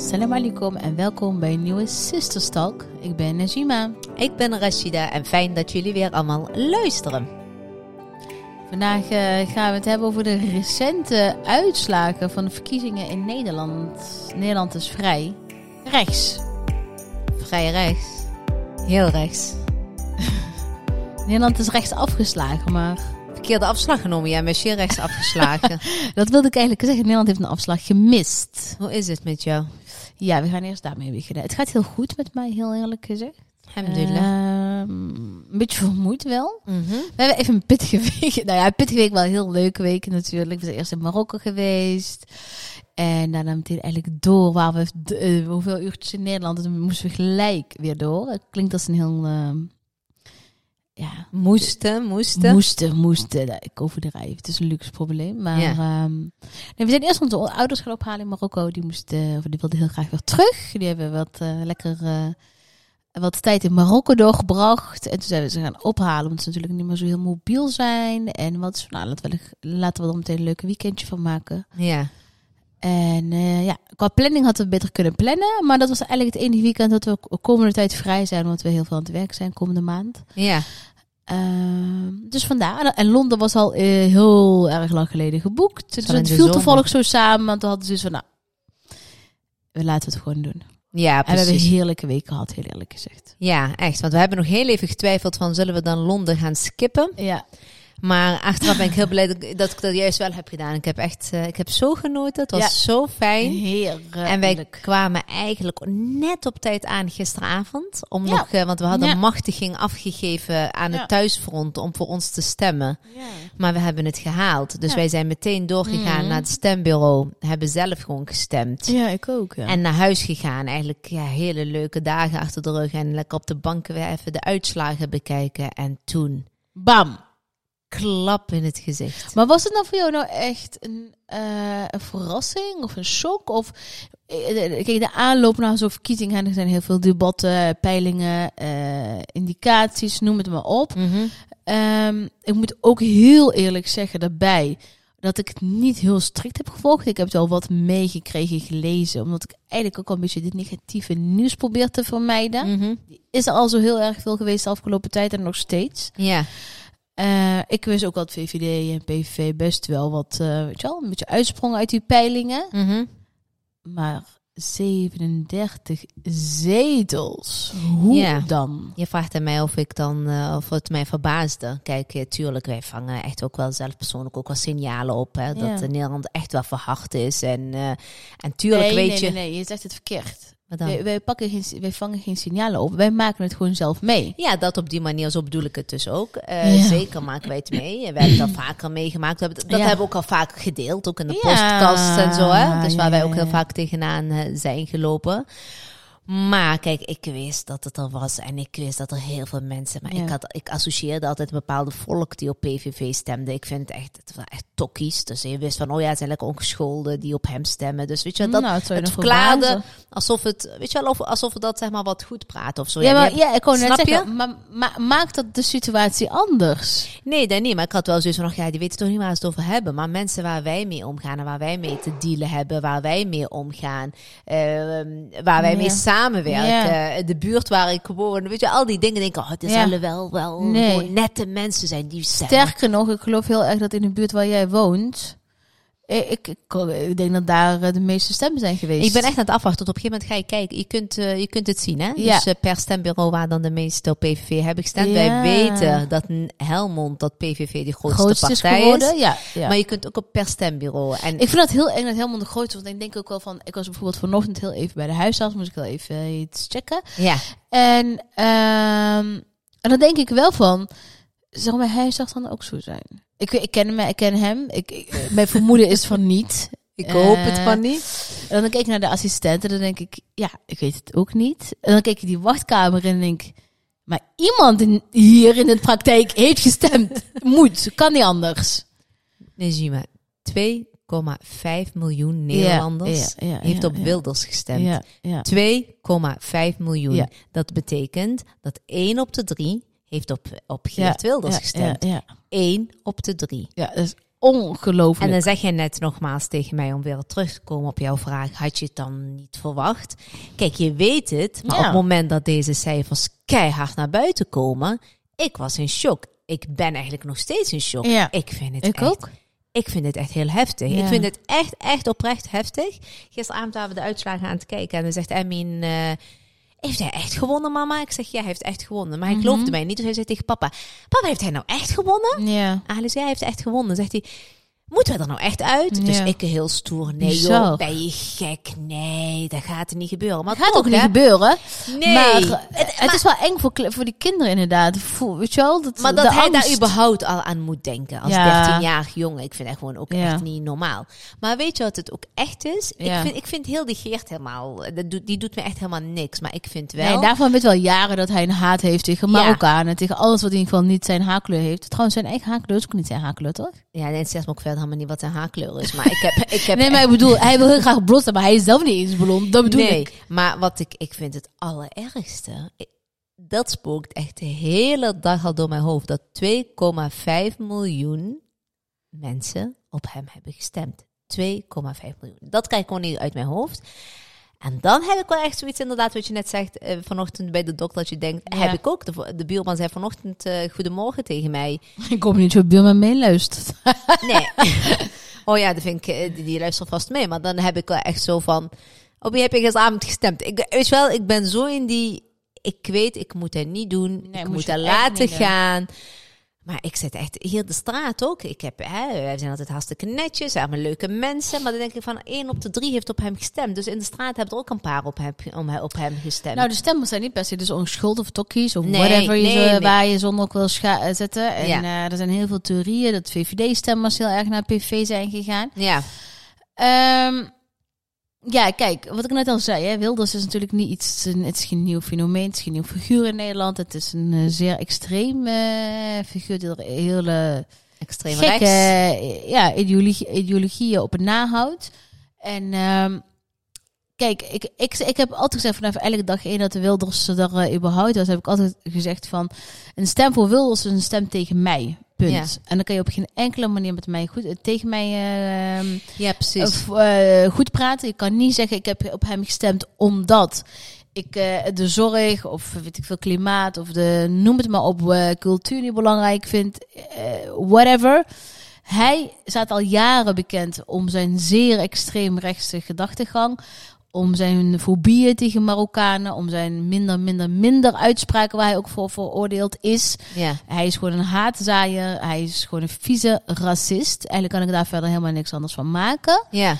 Salam alaikum en welkom bij een nieuwe Sisters Talk. Ik ben Najima. Ik ben Rashida en fijn dat jullie weer allemaal luisteren. Vandaag eh, gaan we het hebben over de recente uitslagen van de verkiezingen in Nederland. Nederland is vrij. Rechts. Vrij rechts. Heel rechts. Nederland is rechts afgeslagen, maar Verkeerde afslag genomen. Ja, je rechts afgeslagen. dat wilde ik eigenlijk zeggen. Nederland heeft een afslag gemist. Hoe is het met jou? Ja, we gaan eerst daarmee beginnen. Het gaat heel goed met mij, heel eerlijk gezegd. Alhamdulillah. Ehm, een beetje vermoeid wel. Mhm. We hebben even een pittige week. Nou ja, pittige week wel een heel leuke week natuurlijk. We zijn eerst in Marokko geweest. En daarna meteen eigenlijk door. Waar we eh, hoeveel uurtjes in Nederland. En toen moesten we gelijk weer door. Het klinkt als een heel... ehm, ja, Moesten, moesten. moesten, moesten. Nou, Ik overdrijf. Het is een luxe probleem. Maar Ja. ehm, nee, we zijn eerst onze ouders gaan ophalen in Marokko. Die moesten, of die wilden heel graag weer terug. Die hebben wat eh, lekker eh, wat tijd in Marokko doorgebracht. En toen zijn we ze gaan ophalen, omdat ze natuurlijk niet meer zo heel mobiel zijn. En wat is, nou, laten we, laten we er meteen een leuk weekendje van maken. Ja. En eh, ja, qua planning hadden we beter kunnen plannen. Maar dat was eigenlijk het enige weekend dat we komende tijd vrij zijn. Omdat we heel veel aan het werk zijn komende maand. Ja. Ehm, dus vandaar. En Londen was al eh, heel erg lang geleden geboekt. Dus het viel zomer. toevallig zo samen. Want we hadden dus van, nou, we laten het gewoon doen. Ja, En we hebben precies. heerlijke weken gehad, heel eerlijk gezegd. Ja, echt. Want we hebben nog heel even getwijfeld van zullen we dan Londen gaan skippen. Ja, Maar achteraf ben ik heel blij dat ik dat, ik dat juist wel heb gedaan. Ik heb echt, eh, ik heb zo genoten. Het was Ja. zo fijn. heerlijk. En wij kwamen eigenlijk net op tijd aan gisteravond. Om Ja. nog, eh, want we hadden Ja. machtiging afgegeven aan het thuisfront om voor ons te stemmen. Ja. Maar we hebben het gehaald. Dus wij zijn meteen doorgegaan Mhm. naar het stembureau. Hebben zelf gewoon gestemd. ja, ik ook. Ja. En naar huis gegaan. Eigenlijk ja, hele leuke dagen achter de rug. En lekker op de banken weer even de uitslagen bekijken. En toen Bam. Klap in het gezicht. Maar was het nou voor jou nou echt een, eh, een verrassing of een shock? Of eh, kijk, de aanloop naar zo'n verkiezing, hè, er zijn heel veel debatten, peilingen, eh, indicaties, noem het maar op. Mhm. Ehm, ik moet ook heel eerlijk zeggen daarbij dat ik het niet heel strikt heb gevolgd. Ik heb het wel wat meegekregen, gelezen, omdat ik eigenlijk ook al een beetje dit negatieve nieuws probeer te vermijden. Mhm. Is er al zo heel erg veel geweest de afgelopen tijd en nog steeds. Ja. Eh, ik wist ook dat VVD en PVV best wel wat, eh, weet je wel, een beetje uitsprongen uit die peilingen. Mhm. Maar 37 zetels. Hoe Ja. dan? Je vraagt aan mij of ik dan, eh, of het mij verbaasde. Kijk, tuurlijk, wij vangen echt ook wel zelf persoonlijk ook wel signalen op. Hè, dat Ja. Nederland echt wel verhard is. En, en tuurlijk nee, weet nee, je... nee, nee, je zegt het verkeerd. Wij, wij, pakken geen, wij vangen geen signalen op. Wij maken het gewoon zelf mee. Ja, dat op die manier, zo bedoel ik het dus ook. Eh, Ja. Zeker maken wij het mee. En We hebben het al vaker meegemaakt. Dat Ja. hebben we ook al vaker gedeeld, ook in de Ja. podcast en zo. Hè? Dus waar wij ook heel vaak tegenaan eh, zijn gelopen. Maar kijk, ik wist dat het er was en ik wist dat er heel veel mensen. Maar Ja. ik, had, ik associeerde altijd een bepaalde volk die op PVV stemde. Ik vind het echt, het was echt tokkies. Dus je wist van, oh ja, het zijn lekker ongescholden die op hem stemmen. Dus weet je, dat, nou, het het verklaarde verbazen. alsof het, weet je wel, of- alsof we dat zeg maar wat goed praten of zo. Ja, die maar ja, ik kon net zeggen, maar, maakt dat de situatie anders? Nee, dat niet. Maar ik had wel zoiets van, nog, ja, die weten toch niet waar ze het over hebben. Maar mensen waar wij mee omgaan en waar wij mee te dealen hebben, waar wij mee omgaan, ehm, waar wij Ja. mee samenwerken, Ja. de buurt waar ik woon, weet je, al die dingen. Denk ik, oh, dit Ja. zullen wel, wel Nee. nette mensen zijn die stemmen. Sterker nog, ik geloof heel erg dat in de buurt waar jij woont, ik, ik, ik denk dat daar eh, de meeste stemmen zijn geweest. Ik ben echt aan het afwachten. Tot op een gegeven moment ga je kijken. Je kunt, eh, je kunt het zien, hè? Ja. Dus eh, per stembureau waar dan de meeste op PVV hebben gestemd. Ja. Wij weten dat Helmond dat PVV de grootste grootste is partij is. geworden. Ja, ja. Maar je kunt ook op per stembureau. En Ik vind dat heel eng dat helemaal de grootste. Want ik denk ook wel van. Ik was bijvoorbeeld vanochtend heel even bij de huisarts. Moest ik wel even eh, iets checken. ja, En, ehm, en dan denk ik wel van. Zou mijn huisarts dan ook zo zijn? Ik, ik ken hem, ik ken hem. Ik, ik- mijn vermoeden is van niet. ik Eh, hoop het van niet. En dan kijk ik naar de assistent en dan denk ik, ja, ik weet het ook niet. En dan kijk ik die wachtkamer en denk maar iemand in, hier in de praktijk heeft gestemd. Moet, kan niet anders. Nee, zie maar. 2,5 miljoen Nederlanders Ja, ja, ja, heeft op. Wilders gestemd. Ja, ja. 2,5 miljoen. Dat betekent dat 1 op de 3 heeft op, op Ja, Geert Wilders ja, gestemd. Ja. 1 op de 3. ja, dat is ongelooflijk. En dan zeg je net nogmaals tegen mij om weer terug te komen op jouw vraag. Had je het dan niet verwacht? Kijk, je weet het, maar op het moment dat deze cijfers keihard naar buiten komen, ik was in shock. Ik ben eigenlijk nog steeds in shock. Ja. Ik vind het ik echt, ook. Ik vind het echt heel heftig. Ik vind het echt, echt oprecht heftig. Gisteravond waren we de uitslagen aan het kijken en dan zegt Emin... heeft hij echt gewonnen, mama? Ik zeg, ja, hij heeft echt gewonnen. Maar hij geloofde mij niet, dus hij zei tegen papa... Papa, heeft hij nou echt gewonnen? Ja. Alice, jij heeft echt gewonnen. Zegt hij, moeten we er nou echt uit? Dus ik heel stoer, nee Bizar. joh, ben je gek? Nee, dat gaat er niet gebeuren. Maar Het gaat toch, ook niet gebeuren. Nee. Maar Het- is wel eng voor, voor die kinderen inderdaad. Weet je wel? Dat, Maar dat hij daar überhaupt al aan moet denken. Als Ja. 13-jarig jongen. Ik vind dat gewoon ook Ja. echt niet normaal. Maar weet je wat het ook echt is? Ik, vind, ik vind heel die Geert helemaal... Dat doet, die doet me echt helemaal niks. Maar ik vind wel... Nee, daarvan weet wel jaren dat hij een haat heeft tegen. Marokkanen. Tegen alles wat in ieder geval niet zijn haarkleur heeft. Trouwens, zijn eigen haarkleur is ook niet zijn haarkleur, toch? Ja, nee, het zegt me ook verder helemaal niet wat zijn haarkleur is. Maar ik heb... Ik heb Nee, maar ik bedoel, hij wil heel graag blond zijn, maar hij is zelf niet eens blond. Dat bedoel nee, ik. maar wat ik, ik vind het allerergste. ik- Dat spookt echt de hele dag al door mijn hoofd. Dat 2,5 miljoen mensen op hem hebben gestemd. 2,5 miljoen. Dat krijg ik gewoon niet uit mijn hoofd. En dan heb ik wel echt zoiets, inderdaad, wat je net zegt eh, vanochtend bij de dokter, dat je denkt, Ja. heb ik ook. De, de buurman zei vanochtend eh, goedemorgen tegen mij. Ik hoop niet dat je buurman meeluistert. Nee. oh ja, dat vind ik, eh, die, die luistert vast mee. Maar dan heb ik wel echt zo van, op wie heb je gisteravond gestemd? Ik, weet wel, ik ben zo in die, ik weet, ik moet het niet doen. Nee, ik moet het laten doen. Maar ik zit echt hier de straat ook. Ik heb, hè, wij zijn altijd hartstikke netjes, allemaal leuke mensen. Maar dan denk ik van, één op de drie heeft op hem gestemd. Dus in de straat hebben er ook een paar op hem, om, op hem gestemd. Nou, de stemmers zijn niet per se dus onschuldig of tokkies of Nee, whatever je nee, zo- nee. waar je zonder ook wil eh, zetten. En Ja. eh, er zijn heel veel theorieën dat VVD-stemmers heel erg naar PV zijn gegaan. ja, Ehm, ja, kijk, wat ik net al zei, hè, Wilders is natuurlijk niet iets, het is, geen nieuw fenomeen, het is geen nieuw figuur in Nederland. Het is een eh, zeer extreem eh, figuur die er hele extreem gekke rechts. ja, ideologie, ideologieën op het nahoudt. En ehm, kijk, ik, ik, ik heb altijd gezegd vanaf elke dag één dat de Wilders er eh, überhaupt was, heb ik altijd gezegd van een stem voor Wilders is een stem tegen mij. Punt. Ja. En dan kan je op geen enkele manier met mij goed, tegen mij ehm, Ja, precies. of, eh, goed praten. Je kan niet zeggen, ik heb op hem gestemd omdat ik eh, de zorg of weet ik veel klimaat of de noem het maar op eh, cultuur niet belangrijk vind, eh, whatever. Hij staat al jaren bekend om zijn zeer extreem rechtse gedachtegang, om zijn fobieën tegen Marokkanen, om zijn minder, minder, minder uitspraken waar hij ook voor veroordeeld is. ja. Hij is gewoon een haatzaaier, hij is gewoon een vieze racist. Eigenlijk kan ik daar verder helemaal niks anders van maken. Ja.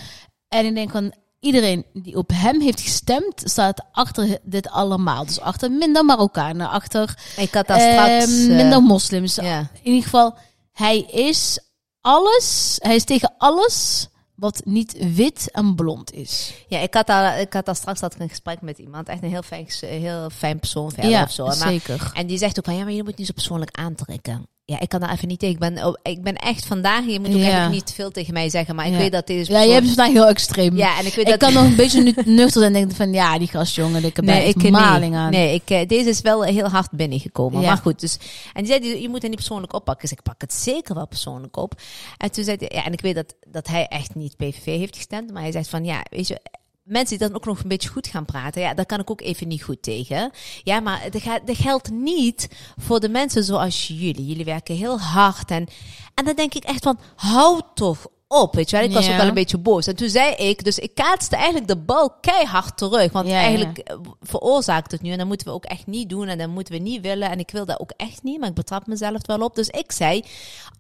En ik denk van iedereen die op hem heeft gestemd, staat achter dit allemaal. Dus achter minder Marokkanen, achter Ik had eh, straks... eh, minder moslims. ja. In ieder geval, hij is alles, hij is tegen alles wat niet wit en blond is. Ja, ik had, daar, ik had daar straks had ik een gesprek met iemand. Echt een heel fijn, heel fijn persoon verder ja, of zo. Maar, zeker. en die zegt ook van, ja, maar je moet niet zo persoonlijk aantrekken. Ja, ik kan daar even niet tegen. Ik ben, ik ben echt vandaag, je moet ook Ja. eigenlijk niet veel tegen mij zeggen. Maar ik Ja. weet dat deze Ja, je hebt het vandaag heel extreem. Ja, en ik weet ik dat... kan nog een beetje nu nuchter zijn en denken van ja, die gastjongen, ik heb Nee, ik maling nee. aan. Nee, ik, eh, deze is wel heel hard binnengekomen. Ja. Maar goed, dus... En die zei, je moet het niet persoonlijk oppakken. Dus ik pak het zeker wel persoonlijk op. En toen zei hij, ja, en ik weet dat, dat hij echt niet PVV heeft gestemd. Maar hij zegt van, ja, weet je... Mensen die dan ook nog een beetje goed gaan praten, ja, daar kan ik ook even niet goed tegen. Ja, maar dat, geldt niet voor de mensen zoals jullie. Jullie werken heel hard. En, en dan denk ik echt van, hou toch op, weet je wel. Ik was ook wel een beetje boos. En toen zei ik, dus ik kaatste eigenlijk de bal keihard terug. Want eigenlijk eh, veroorzaakt het nu. En dat moeten we ook echt niet doen. En dat moeten we niet willen. En ik wil dat ook echt niet. Maar ik betrap mezelf wel op. Dus ik zei,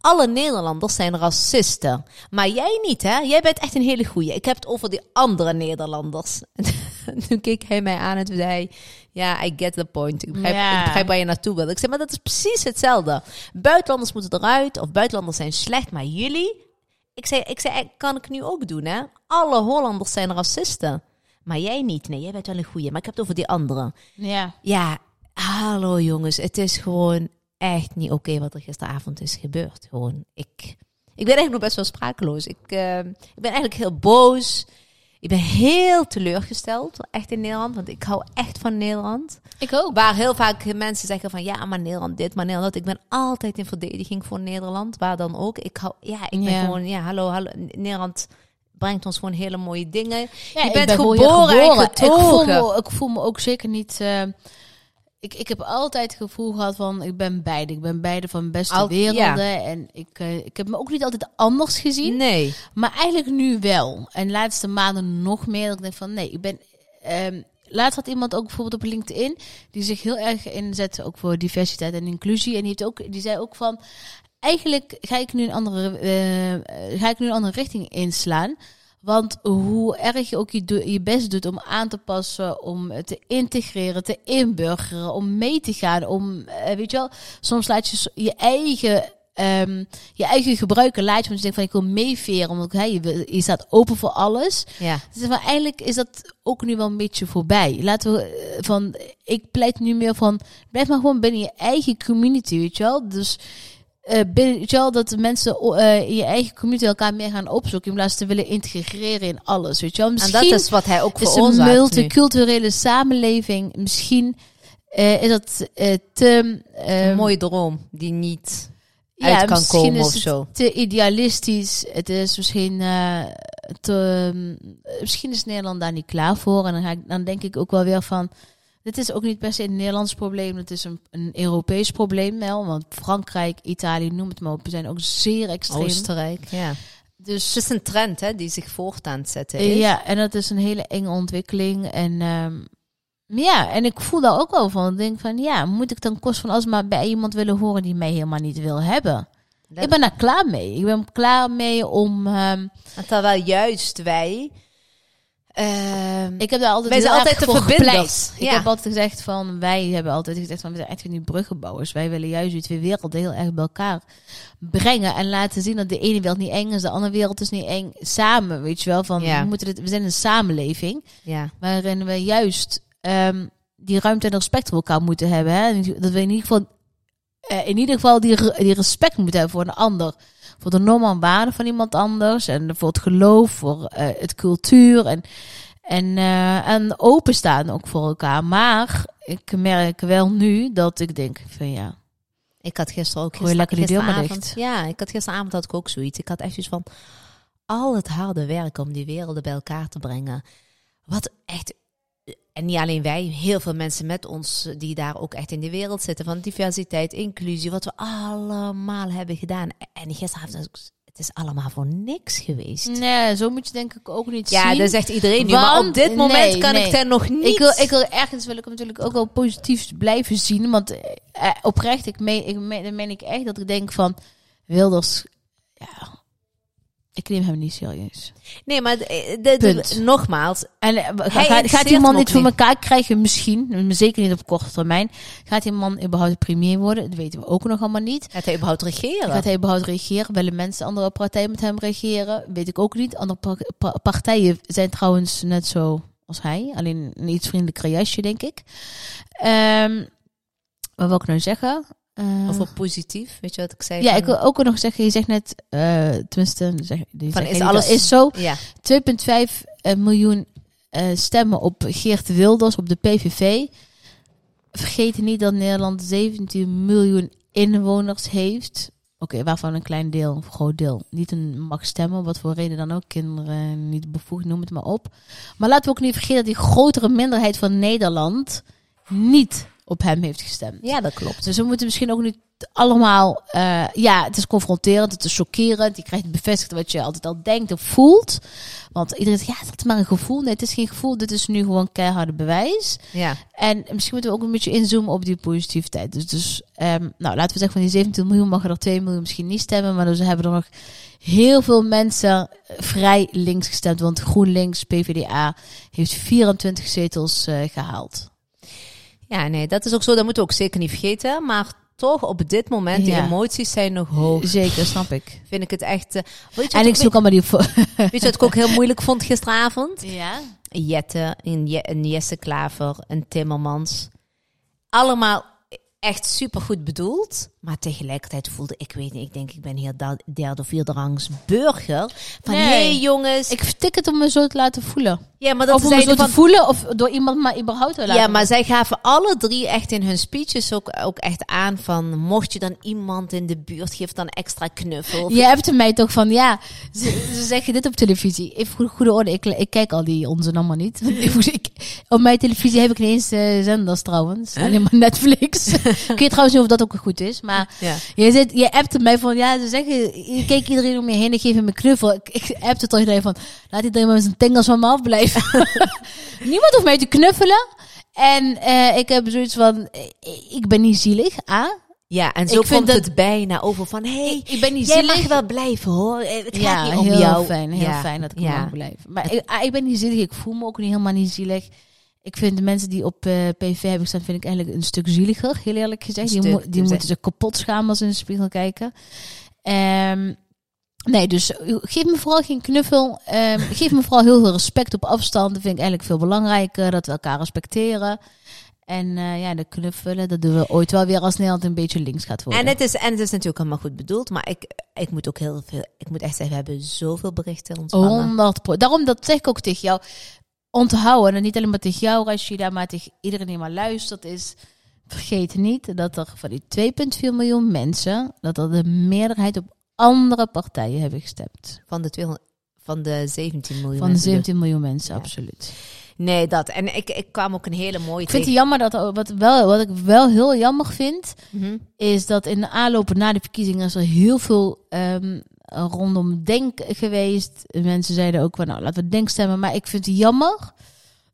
alle Nederlanders zijn racisten. Maar jij niet, hè? Jij bent echt een hele goeie. Ik heb het over die andere Nederlanders. En toen keek hij mij aan en toen zei. Ja, I get the point. Ik begrijp, ik begrijp waar je naartoe wil. Ik zei, maar dat is precies hetzelfde. Buitenlanders moeten eruit. Of buitenlanders zijn slecht. Maar jullie... Ik zei, ik zei, eh, kan ik nu ook doen, hè? Alle Hollanders zijn racisten. Maar jij niet. Nee, jij bent wel een goeie. Maar ik heb het over die anderen. Ja. Ja, hallo jongens. Het is gewoon echt niet oké wat er gisteravond is gebeurd. Gewoon, ik, ik ben eigenlijk nog best wel sprakeloos. Ik, eh, ik ben eigenlijk heel boos. Ik ben heel teleurgesteld, echt in Nederland, want ik hou echt van Nederland. Ik ook. Waar heel vaak mensen zeggen van ja, maar Nederland dit, maar Nederland dat. Ik ben altijd in verdediging voor Nederland, waar dan ook. Ik hou, ja, ik ben Ja. gewoon, ja, hallo, hallo. Nederland brengt ons gewoon hele mooie dingen. Ja, je bent ben geboren, gewoon hier en Ik voel, me, ik voel me ook zeker niet... eh, ik, ik heb altijd het gevoel gehad van, ik ben beide. Ik ben beide van beste Al- werelden. En ik, eh, ik heb me ook niet altijd anders gezien. Nee. Maar eigenlijk nu wel. En de laatste maanden nog meer. Dat ik denk van, nee, ik ben... ehm, laatst had iemand ook bijvoorbeeld op LinkedIn... die zich heel erg inzet ook voor diversiteit en inclusie. En die, heeft ook, die zei ook van... Eigenlijk ga ik nu een andere, eh, eh, ga ik nu een andere richting inslaan. Want hoe erg je ook je, do- je best doet om aan te passen, om te integreren, te inburgeren, om mee te gaan, om, eh, weet je wel, soms laat je je eigen, ehm, je eigen gebruiken, laat je want je denkt van ik wil meeveren, omdat hè, je, je staat open voor alles. Ja. Dus maar eigenlijk is dat ook nu wel een beetje voorbij. Laten we eh, van, ik pleit nu meer van, blijf maar gewoon binnen je eigen community, weet je wel. Dus eh binnen, weet je wel, dat de mensen eh, in je eigen community elkaar meer gaan opzoeken in plaats te willen integreren in alles, weet je wel. En Misschien dat is wat hij ook is een veroorzaakt nu. multiculturele samenleving, misschien eh, is dat eh, te... eh, Een mooie droom die niet ja, uit kan komen is of het zo. te idealistisch. Het is misschien eh, te, misschien is Nederland daar niet klaar voor. En dan, ga ik, dan denk ik ook wel weer van. Dit is ook niet per se een Nederlands probleem. Het is een, een Europees probleem wel. Want Frankrijk, Italië, noem het maar op, zijn ook zeer extreem. Oostenrijk, ja. Dus Het is een trend hè, die zich voort aan het zetten is. ja, en dat is een hele enge ontwikkeling. En ehm, ja, en ik voel daar ook wel van. Ik denk van ja, moet ik dan kost van als maar bij iemand willen horen die mij helemaal niet wil hebben? Ik ben daar klaar mee. Ik ben klaar mee om. ehm, En terwijl juist wij... ehm, ik heb daar altijd, Wij zijn altijd verbinders. gepleit. Ik Ja. heb altijd gezegd van wij hebben altijd gezegd van we zijn echt weer die bruggenbouwers. Wij willen juist die twee werelden heel erg bij elkaar brengen en laten zien dat de ene wereld niet eng is, de andere wereld is niet eng. Samen, weet je wel? Van Ja. we moeten dit, we zijn een samenleving ja. waarin we juist ehm, die ruimte en respect voor elkaar moeten hebben. Hè? Dat we in ieder geval, eh, in ieder geval die, die respect moeten hebben voor een ander. Voor de normen en waarden van iemand anders. En voor het geloof, voor eh, het cultuur. En, en, eh, en openstaan ook voor elkaar. Maar ik merk wel nu dat ik denk van ja. Ik had gisteren ook Gooi lekker gisteravond-. Ja, ik had gisteravond had ik ook zoiets. Ik had echt zoiets van al het harde werk om die werelden bij elkaar te brengen. Wat echt en niet alleen wij, heel veel mensen met ons die daar ook echt in de wereld zitten van diversiteit, inclusie, wat we allemaal hebben gedaan. En gisteravond, het is allemaal voor niks geweest. Nee, zo moet je denk ik ook niet Ja, zien. dat zegt iedereen nu. Maar op Want- dit moment nee, kan nee. ik daar nog niet. Ik wil, ik wil ergens wil ik hem natuurlijk ook wel positief blijven zien. Want eh, eh, oprecht, ik meen, ik meen, dan meen ik echt dat ik denk van Wilders, ja, ik neem hem niet serieus. Nee, maar de, de- de- Punt. nogmaals, En eh, gaat, die man ook voor elkaar krijgen? Misschien, maar zeker niet op korte termijn. Gaat die man überhaupt premier worden? Dat weten we ook nog allemaal niet. gaat hij überhaupt regeren? Gaat hij überhaupt regeren? Willen mensen andere partijen met hem regeren? Weet ik ook niet. Andere pa- pa- partijen zijn trouwens net zo als hij. Alleen een iets vriendelijker jasje, denk ik. Ehm wat wil ik nou zeggen? Eh, Of op positief, weet je wat ik zei? ja, van- ik wil ook nog zeggen, je zegt net, eh tenminste, zeg, Van, is alles- is zo. Ja, 2,5 eh, miljoen stemmen op Geert Wilders, op de PVV. Vergeet niet dat Nederland 17 miljoen inwoners heeft. Oké, waarvan een klein deel, of een groot deel, niet een mag stemmen. Wat voor reden dan ook. Kinderen niet bevoegd, noem het maar op. Maar laten we ook niet vergeten dat die grotere minderheid van Nederland niet op hem heeft gestemd. ja, dat klopt. Dus we moeten misschien ook niet allemaal... eh, ja, het is confronterend, het is chockerend. Je krijgt bevestigd wat je altijd al denkt of voelt. Want iedereen zegt, ja, dat is maar een gevoel. Nee, het is geen gevoel. Dit is nu gewoon keiharde bewijs. Ja. En misschien moeten we ook een beetje inzoomen op die positiviteit. Dus, dus ehm, nou, laten we zeggen van die 17 miljoen mag er 2 miljoen misschien niet stemmen. Maar dus hebben er nog heel veel mensen vrij links gestemd. Want GroenLinks, PvdA, heeft 24 zetels eh, gehaald. Ja, nee, dat is ook zo. Dat moeten we ook zeker niet vergeten. Maar toch, op dit moment, die Ja. emoties zijn nog hoog. Zeker, snap ik. Vind ik het echt... eh, weet, je En ik zoek allemaal die... weet je wat ik ook heel moeilijk vond gisteravond? Ja? Jette, een, Je- een Jesse Klaver, een Timmermans. Allemaal echt supergoed bedoeld. Maar tegelijkertijd voelde ik, weet niet, ik denk ik ben hier derde of vierde rangs burger. Van Nee. hey, jongens. Ik vertik het om me zo te laten voelen. ja, maar dat Of om me zo te voelen of door iemand maar überhaupt te laten Ja, maar zij gaven alle drie echt in hun speeches ook, ook echt aan van... mocht je dan iemand in de buurt, geef dan extra knuffel. Of- Je hebt mij toch van, ja, ze, ze zeggen dit op televisie. Even goede, goede orde, ik, ik kijk al die onzin allemaal niet. Ik, op mijn televisie heb ik niet eens eh, zenders trouwens. Alleen maar Netflix. ik weet trouwens niet of dat ook goed is. Maar Ja. je, zit, je appte mij van, ja, ze zeggen, je kijkt iedereen om je heen en geef hem een knuffel. Ik, ik appte toch iedereen van, laat iedereen maar met zijn tengels van me afblijven. Niemand hoeft mij te knuffelen. En eh, ik heb zoiets van, eh, ik ben niet zielig, A. Ja, en zo Ik komt dat- het bijna over van... hé, hey, Ik ben niet jij zielig. mag wel blijven hoor. Eh, Het gaat ja, niet om heel jou. fijn. Heel Ja, fijn dat ik ja. mag blijven. Maar ik, ah, ik ben niet zielig. Ik voel me ook niet helemaal niet zielig. Ik vind de mensen die op eh, PV hebben gestaan, vind ik eigenlijk een stuk zieliger. Heel eerlijk gezegd. Die, mo- die dus moeten zich kapot schamen als ze in de spiegel kijken. Ehm, nee, dus geef me vooral geen knuffel. Ehm, geef me vooral heel veel respect op afstand. Dat vind ik eigenlijk veel belangrijker. Dat we elkaar respecteren. En eh, ja, de knuffelen, dat doen we ooit wel weer als Nederland een beetje links gaat worden. En het, is, en het is natuurlijk allemaal goed bedoeld, maar ik, ik moet ook heel veel... Ik moet echt zeggen, we hebben zoveel berichten ontvangen. 100 pro. Daarom dat zeg ik ook tegen jou. Onthouden, en niet alleen maar tegen jou, Rashida, maar tegen iedereen die maar luistert, is... Vergeet niet dat er van die 2,4 miljoen mensen, dat er de meerderheid op andere partijen hebben gestemd. Van de, 200, van de 17 miljoen Van de mensen. 17 miljoen mensen, Ja. absoluut. Nee, dat. En ik, ik kwam ook een hele mooie Ik vind het jammer dat, wat, wel, wat ik wel heel jammer vind, Mhm. is dat in de aanloop na de verkiezingen is er heel veel ehm, rondom denk geweest. Mensen zeiden ook van nou laten we denk stemmen. Maar ik vind het jammer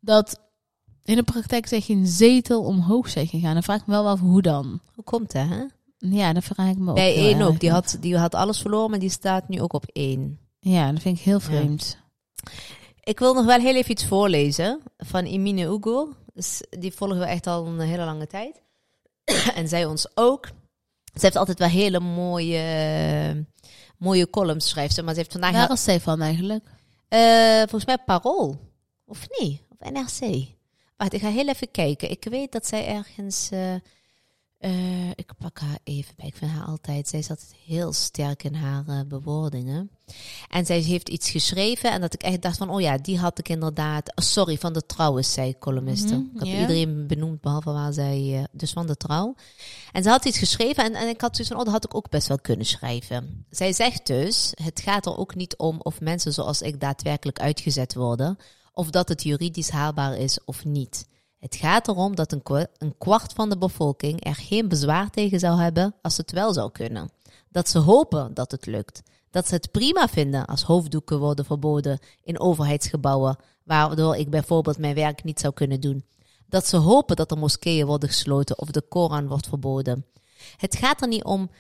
dat in de praktijk zij geen zetel omhoog zijn gegaan. Dan vraag ik me wel af hoe dan. Hoe komt dat, hè? Ja, dat vraag ik me ook. Bij één ook. Die had, die had alles verloren, maar die staat nu ook op één. Ja, dat vind ik heel vreemd. Ik wil nog wel heel even iets voorlezen van Ugo. Dus die volgen we echt al een hele lange tijd. en zij ons ook. Ze heeft altijd wel hele mooie, mooie columns, schrijft ze. Maar ze heeft vandaag... Waar is zij van eigenlijk? Eh, volgens mij Parool. Of niet? Of NRC. Wacht, ik ga heel even kijken. Ik weet dat zij ergens... eh, eh, ik pak haar even bij. Ik vind haar altijd... Zij is altijd heel sterk in haar eh, bewoordingen. En zij heeft iets geschreven en dat ik echt dacht van... Oh ja, die had ik inderdaad... oh, sorry, van de Trouw is zij columniste. Mhm, ik heb iedereen benoemd behalve waar zij... eh, dus van de Trouw. En ze had iets geschreven en, en ik had zoiets van... Oh, dat had ik ook best wel kunnen schrijven. Zij zegt dus... Het gaat er ook niet om of mensen zoals ik daadwerkelijk uitgezet worden... of dat het juridisch haalbaar is of niet. Het gaat erom dat een, een kwart van de bevolking er geen bezwaar tegen zou hebben als het wel zou kunnen. Dat ze hopen dat het lukt. Dat ze het prima vinden als hoofddoeken worden verboden in overheidsgebouwen, waardoor ik bijvoorbeeld mijn werk niet zou kunnen doen. Dat ze hopen dat er moskeeën worden gesloten of de Koran wordt verboden. Het gaat er niet om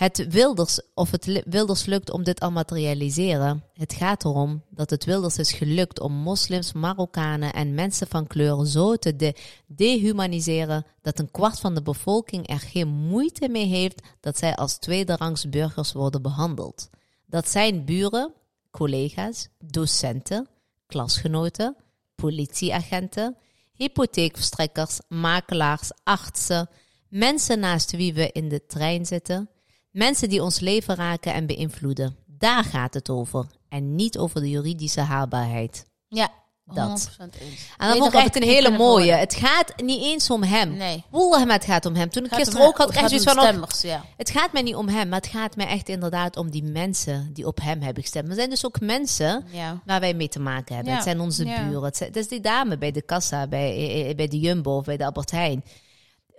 het Wilders of het Wilders lukt om dit te realiseren. Het gaat erom dat het Wilders is gelukt om moslims, Marokkanen en mensen van kleur zo te de- dehumaniseren dat een kwart van de bevolking er geen moeite mee heeft dat zij als tweederangs burgers worden behandeld. Dat zijn buren, collega's, docenten, klasgenoten, politieagenten, hypotheekverstrekkers, makelaars, artsen, mensen naast wie we in de trein zitten, mensen die ons leven raken en beïnvloeden. Daar gaat het over en niet over de juridische haalbaarheid. Ja, Dat. 100% eens. En dat vond ik echt een hele mooie. Het gaat niet eens om hem. Nee. Het gaat om hem. Toen ik gisteren ook had, echt zoiets van... oh, stemmers, ja. het gaat mij niet om hem, maar het gaat mij echt inderdaad om die mensen die op hem hebben gestemd. Er zijn dus ook mensen ja. waar wij mee te maken hebben. Ja. Het zijn onze buren. Het, zijn, het is die dame bij de kassa, bij, eh, eh, bij de Jumbo of bij de Albert Heijn.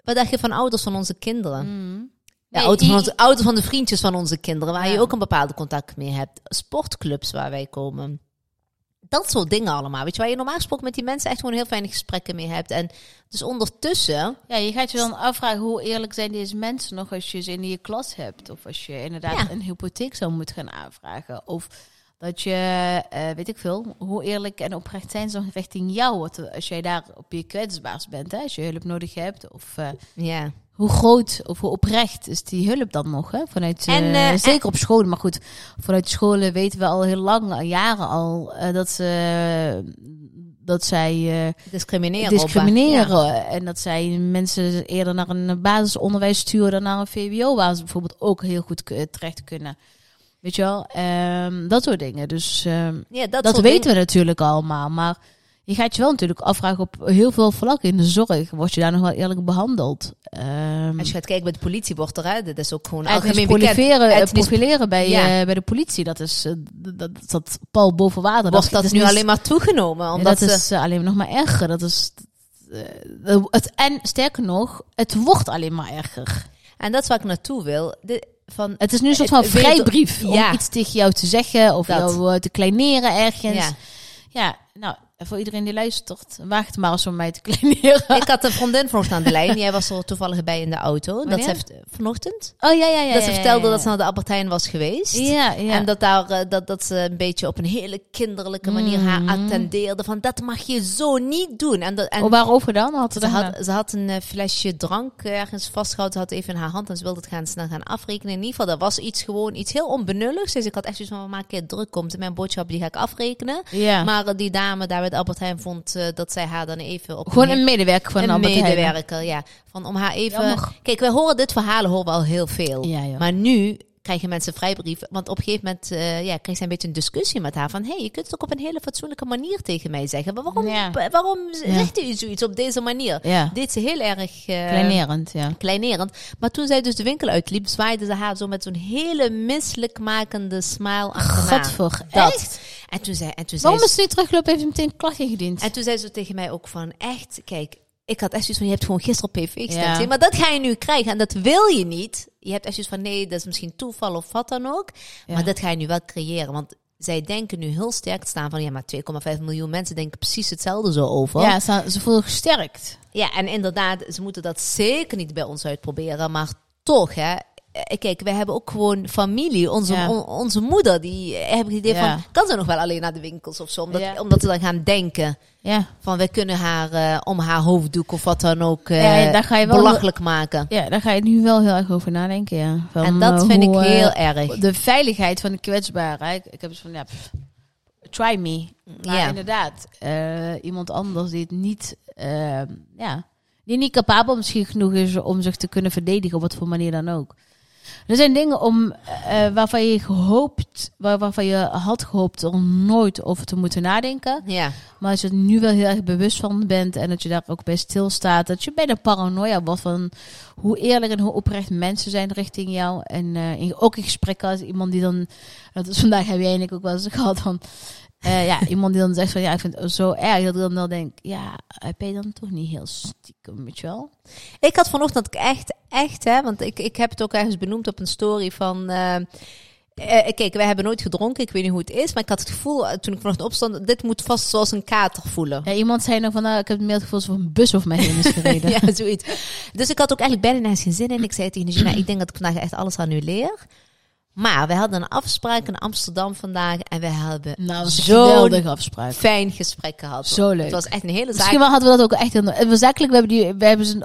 Wat dacht je van ouders van onze kinderen? Mm. Ja, Nee, ouders, van onze, ouders van de vriendjes van onze kinderen, waar Ja. je ook een bepaalde contact mee hebt. Sportclubs waar wij komen. Dat soort dingen allemaal. Weet je, waar je normaal gesproken met die mensen echt gewoon heel fijne gesprekken mee hebt. En dus ondertussen, Ja, je gaat je dan afvragen hoe eerlijk zijn deze mensen nog als je ze in je klas hebt. Of als je inderdaad Ja. een hypotheek zou moeten gaan aanvragen. Of dat je, eh, weet ik veel, hoe eerlijk en oprecht zijn ze richting jou. Wat- Als jij daar op je kwetsbaarst bent, hè, als je hulp nodig hebt. Of ja. hoe groot of hoe oprecht is die hulp dan nog? Hè? Vanuit, En, eh, zeker op scholen, maar goed, vanuit scholen weten we al heel lang, al jaren al, dat ze dat zij eh, Discrimineren. discrimineren. Ja. En dat zij mensen eerder naar een basisonderwijs sturen dan naar een VWO, waar ze bijvoorbeeld ook heel goed terecht kunnen. Weet je wel? Ehm, dat soort dingen. Dus ehm, Ja, dat, dat weten dingen. we natuurlijk allemaal. Maar je gaat je wel natuurlijk afvragen op heel veel vlakken in de zorg. Word je daar nog wel eerlijk behandeld? Ehm Als je gaat kijken bij de politie, wordt er, hè, dat is ook gewoon algemeen profileren, profileren bij, Ja. eh, bij de politie, dat is eh, dat, dat, dat pal boven water. Wordt dat is nu niet- alleen maar toegenomen? Ja, Omdat dat ze, is eh, alleen nog maar erger. Dat is, het, en sterker nog, het wordt alleen maar erger. En dat is waar ik naartoe wil. De, van, Het is nu een soort van Eh, vrijbrief om Ja. iets tegen jou te zeggen of Dat. jou eh, te kleineren ergens. ja. Ja, nou, voor iedereen die luistert, waag het maar eens om mij te kleineren. Ik had een vriendin vanochtend aan de lijn. Jij was er toevallig bij in de auto. Dat Wanneer? ze heeft, vanochtend? Oh ja, ja, ja. dat ze ja, vertelde ja, dat ze naar de Albertijn was geweest. Ja, ja. En dat, daar, eh, dat, dat ze een beetje op een hele kinderlijke manier haar Mm. attendeerde. Van dat mag je zo niet doen. En, dat, en oh, waarover dan? Had ze dat had, ze had een eh, flesje drank ergens vastgehouden. Ze had even in haar hand en ze wilde het gaan, snel gaan afrekenen. In ieder geval, dat was iets gewoon iets heel onbenulligs. Dus ik had echt zoiets van, maak je druk komt. Mijn boodschap die ga ik afrekenen. Ja. Maar eh, die dame daar de Albert Heijn vond eh, dat zij haar dan even op Gewoon een medewerker van een Albert Heijn. medewerker, ja. Van om haar even. Jammer. Kijk, wij horen dit verhalen horen we al heel veel. Ja. Maar nu krijgen mensen vrijbrieven. Want op een gegeven moment eh, ja, kreeg zij een beetje een discussie met haar. Van, hé, hey, je kunt het ook op een hele fatsoenlijke manier tegen mij zeggen. Maar waarom, Ja. waarom Ja. zegt u zoiets op deze manier? ja. Deed ze heel erg eh, Kleinerend, ja. kleinerend. Maar toen zij dus de winkel uitliep, zwaaide ze haar zo met zo'n hele misselijkmakende smile achterna. Gadver. Dat. Echt? En toen zei, en toen zei Waarom ze- is ze niet teruggelopen? Heeft ze meteen een klacht ingediend? en toen zei ze tegen mij ook van, echt, kijk, ik had echt zoiets van, je hebt gewoon gisteren op PV gestemd. Ja. Maar dat ga je nu krijgen en dat wil je niet. Je hebt echt zoiets van, nee, dat is misschien toeval of wat dan ook. Ja. Maar dat ga je nu wel creëren. Want zij denken nu heel sterk te staan van, ja, maar 2,5 miljoen mensen denken precies hetzelfde zo over. Ja, ze, ze voelen gesterkt. Ja, en inderdaad, ze moeten dat zeker niet bij ons uitproberen. Maar toch, hè. Eh, Kijk, wij hebben ook gewoon familie. Onze, Ja. on- onze moeder, die eh, heb ik het idee Ja. van... Kan ze nog wel alleen naar de winkels of zo? Omdat, Ja. omdat ze dan gaan denken Ja. van... wij kunnen haar eh, om haar hoofddoek of wat dan ook Ja, ja, daar ga je wel- belachelijk maken. ja, daar ga je nu wel heel erg over nadenken, ja. Van, En dat vind ik hoe, heel erg. De veiligheid van de kwetsbare. Ik, ik heb dus van, ja, pff, try me. Maar Ja. inderdaad, iemand anders die het niet, ja, die niet capabel misschien genoeg is om zich te kunnen verdedigen op wat voor manier dan ook. Er zijn dingen om, eh, waarvan je gehoopt, waar, waarvan je had gehoopt om nooit over te moeten nadenken. Ja, Maar als je er nu wel heel erg bewust van bent en dat je daar ook bij stilstaat, dat je bijna paranoia wordt van hoe eerlijk en hoe oprecht mensen zijn richting jou. En eh, in, ook in gesprekken als iemand die dan, dat is vandaag heb je eigenlijk ook wel eens gehad van, eh, ja, iemand die dan zegt van ja, ik vind het zo erg, dat ik dan wel denk, ja, heb je dan toch niet heel stiekem, weet je wel? ik had vanochtend echt, echt, hè, want ik, ik heb het ook ergens benoemd op een story van. eh, eh, kijk, wij hebben nooit gedronken, ik weet niet hoe het is, maar ik had het gevoel toen ik vanochtend opstond, dit moet vast zoals een kater voelen. Ja, iemand zei nog van, nou, ik heb meer het gevoel alsof een bus over mij heen is gereden. ja, zoiets. Dus ik had ook eigenlijk bijna nergens geen zin in. Ik zei tegen de Gina, ik denk dat ik vandaag echt alles aan u leer. Maar we hadden een afspraak in Amsterdam vandaag en we hebben Nou, dat een zo'n afspraak. fijn gesprek gehad. Zo leuk. Het was echt een hele zaak. Misschien wel hadden we dat ook echt. Het was eigenlijk, we hebben, die, we hebben ze,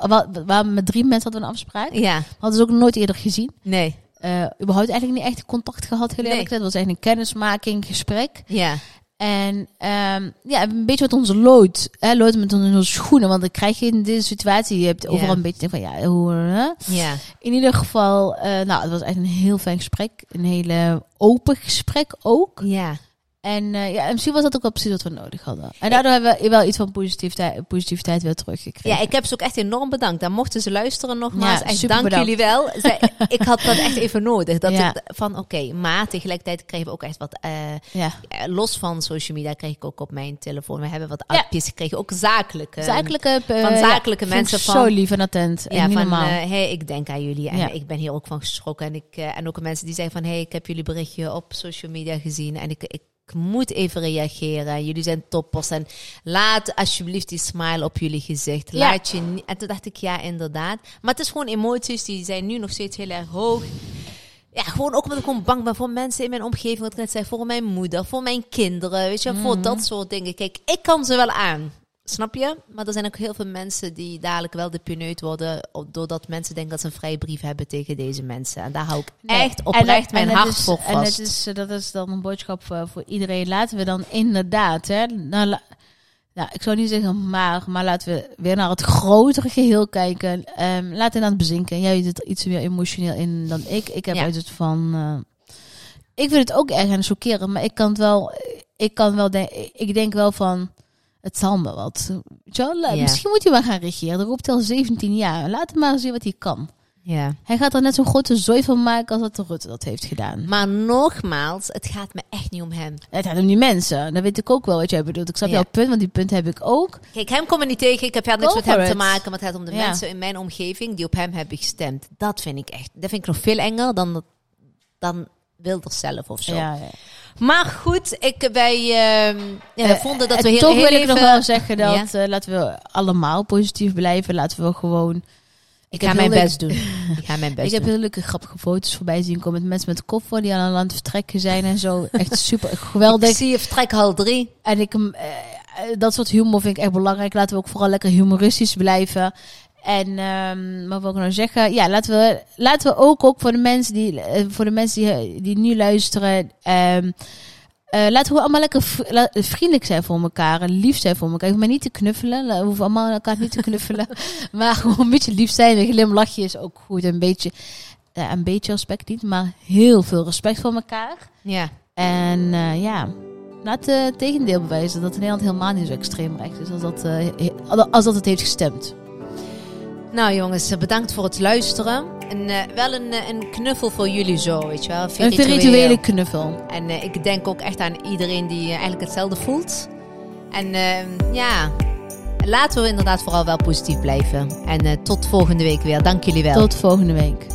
we met drie mensen hadden we een afspraak. Ja, Hadden ze ook nooit eerder gezien. nee. Eh überhaupt eigenlijk niet echt contact gehad, eerlijk. Nee. Het was echt een kennismaking, gesprek. Ja, En ehm, ja, een beetje met onze lood. Hè, lood met onze schoenen. Want dan krijg je in deze situatie, je hebt overal Ja. een beetje van, ja, hoe... hè? ja. In ieder geval, eh, nou, het was echt een heel fijn gesprek. Een hele open gesprek ook. Ja. En eh, ja, en misschien was dat ook wel precies wat we nodig hadden. En daardoor hebben we wel iets van positiviteit, positiviteit weer teruggekregen. Ja, ik heb ze ook echt enorm bedankt. Dan mochten ze luisteren nogmaals. Ja, echt super dank bedankt. jullie wel. Zij, ik had dat echt even nodig. Dat Ja. ik van oké, maar tegelijkertijd kregen we ook echt wat. eh, ja. eh, los van social media kreeg ik ook op mijn telefoon. We hebben wat appjes gekregen. Ook zakelijke. Zakelijke, van zakelijke mensen van- Zo lief en attent. En Ja, niet van hey, ik denk aan jullie en ik ben hier ook van geschrokken. En, ik, en ook mensen die zeggen van hey, ik heb jullie berichtje op social media gezien en ik, ik moet even reageren. Jullie zijn toppers en laat alsjeblieft die smile op jullie gezicht. Ja. Laat je niet. En toen dacht ik ja, inderdaad. Maar het is gewoon emoties die zijn nu nog steeds heel erg hoog. Ja, gewoon ook omdat ik gewoon bang ben voor mensen in mijn omgeving. Wat ik net zei, voor mijn moeder, voor mijn kinderen. Weet je, voor Mhm. dat soort dingen. Kijk, ik kan ze wel aan. Snap je? Maar er zijn ook heel veel mensen die dadelijk wel de worden. Doordat mensen denken dat ze een vrije brief hebben tegen deze mensen. En daar hou ik Nee. echt En oprecht mijn en hart is- voor En vast. het is, eh, dat is dan een boodschap voor, voor iedereen. Laten we dan inderdaad, hè, nou, la- Nou, ik zou niet zeggen maar, maar laten we weer naar het grotere geheel kijken. Ehm laat het aan het bezinken. Jij zit er iets meer emotioneel in dan ik. Ik heb Ja. uit het van... eh, ik vind het ook erg aan het chockeren, maar ik kan het wel... Ik kan wel denken... Ik denk wel van... Het zal me wat. Weet je wel? La- Ja. Misschien moet hij wel gaan regeren. Dat roept hij al 17 jaar. Laat hem maar zien wat hij kan. Ja. Hij gaat er net zo'n grote zooi van maken als dat de Rutte dat heeft gedaan. Maar nogmaals, het gaat me echt niet om hem. Het gaat om die mensen. Dat weet ik ook wel wat jij bedoelt. Ik snap Ja. jouw punt, want die punt heb ik ook. Kijk, hem kom ik niet tegen. Ik heb verder niks met hem te maken. Maar het gaat om de Ja. mensen in mijn omgeving die op hem hebben gestemd. Dat vind ik echt. Dat vind ik nog veel enger dan, dan Wilders zelf of zo. Ja, ja. Maar goed, ik, wij ehm, ja, Eh, vonden dat en we heel, toch heel wil ik nog wel zeggen dat eh, laten we allemaal positief blijven. Laten we gewoon. ik ga mijn best doen. Ik ga mijn best ik heb heel leuke grappige foto's voorbij zien komen met mensen met koffer die aan een land vertrekken zijn en zo. Echt super geweldig. Ik zie je vertrek hal 3. En ik, eh, eh, dat soort humor vind ik echt belangrijk. Laten we ook vooral lekker humoristisch blijven. En ehm wat wil ik nou zeggen? Ja, laten we, laten we ook, ook voor de mensen die, eh, voor de mensen die, eh, die nu luisteren. ehm, eh, laten we allemaal lekker vriendelijk zijn voor elkaar en lief zijn voor elkaar. Ik hoef maar niet te knuffelen. We hoeven allemaal elkaar niet te knuffelen. maar gewoon een beetje lief zijn. Een glimlachje is ook goed. Een beetje, een beetje respect niet, maar heel veel respect voor elkaar. Ja. En ja, laat het tegendeel bewijzen dat Nederland helemaal niet zo extreem recht is als dat, als dat het heeft gestemd. Nou jongens, bedankt voor het luisteren. En eh, wel een, eh, een knuffel voor jullie zo, weet je wel. Een virtuele knuffel. En eh, ik denk ook echt aan iedereen die eh, eigenlijk hetzelfde voelt. En eh, ja, laten we inderdaad vooral wel positief blijven. En eh, tot volgende week weer. Dank jullie wel. Tot volgende week.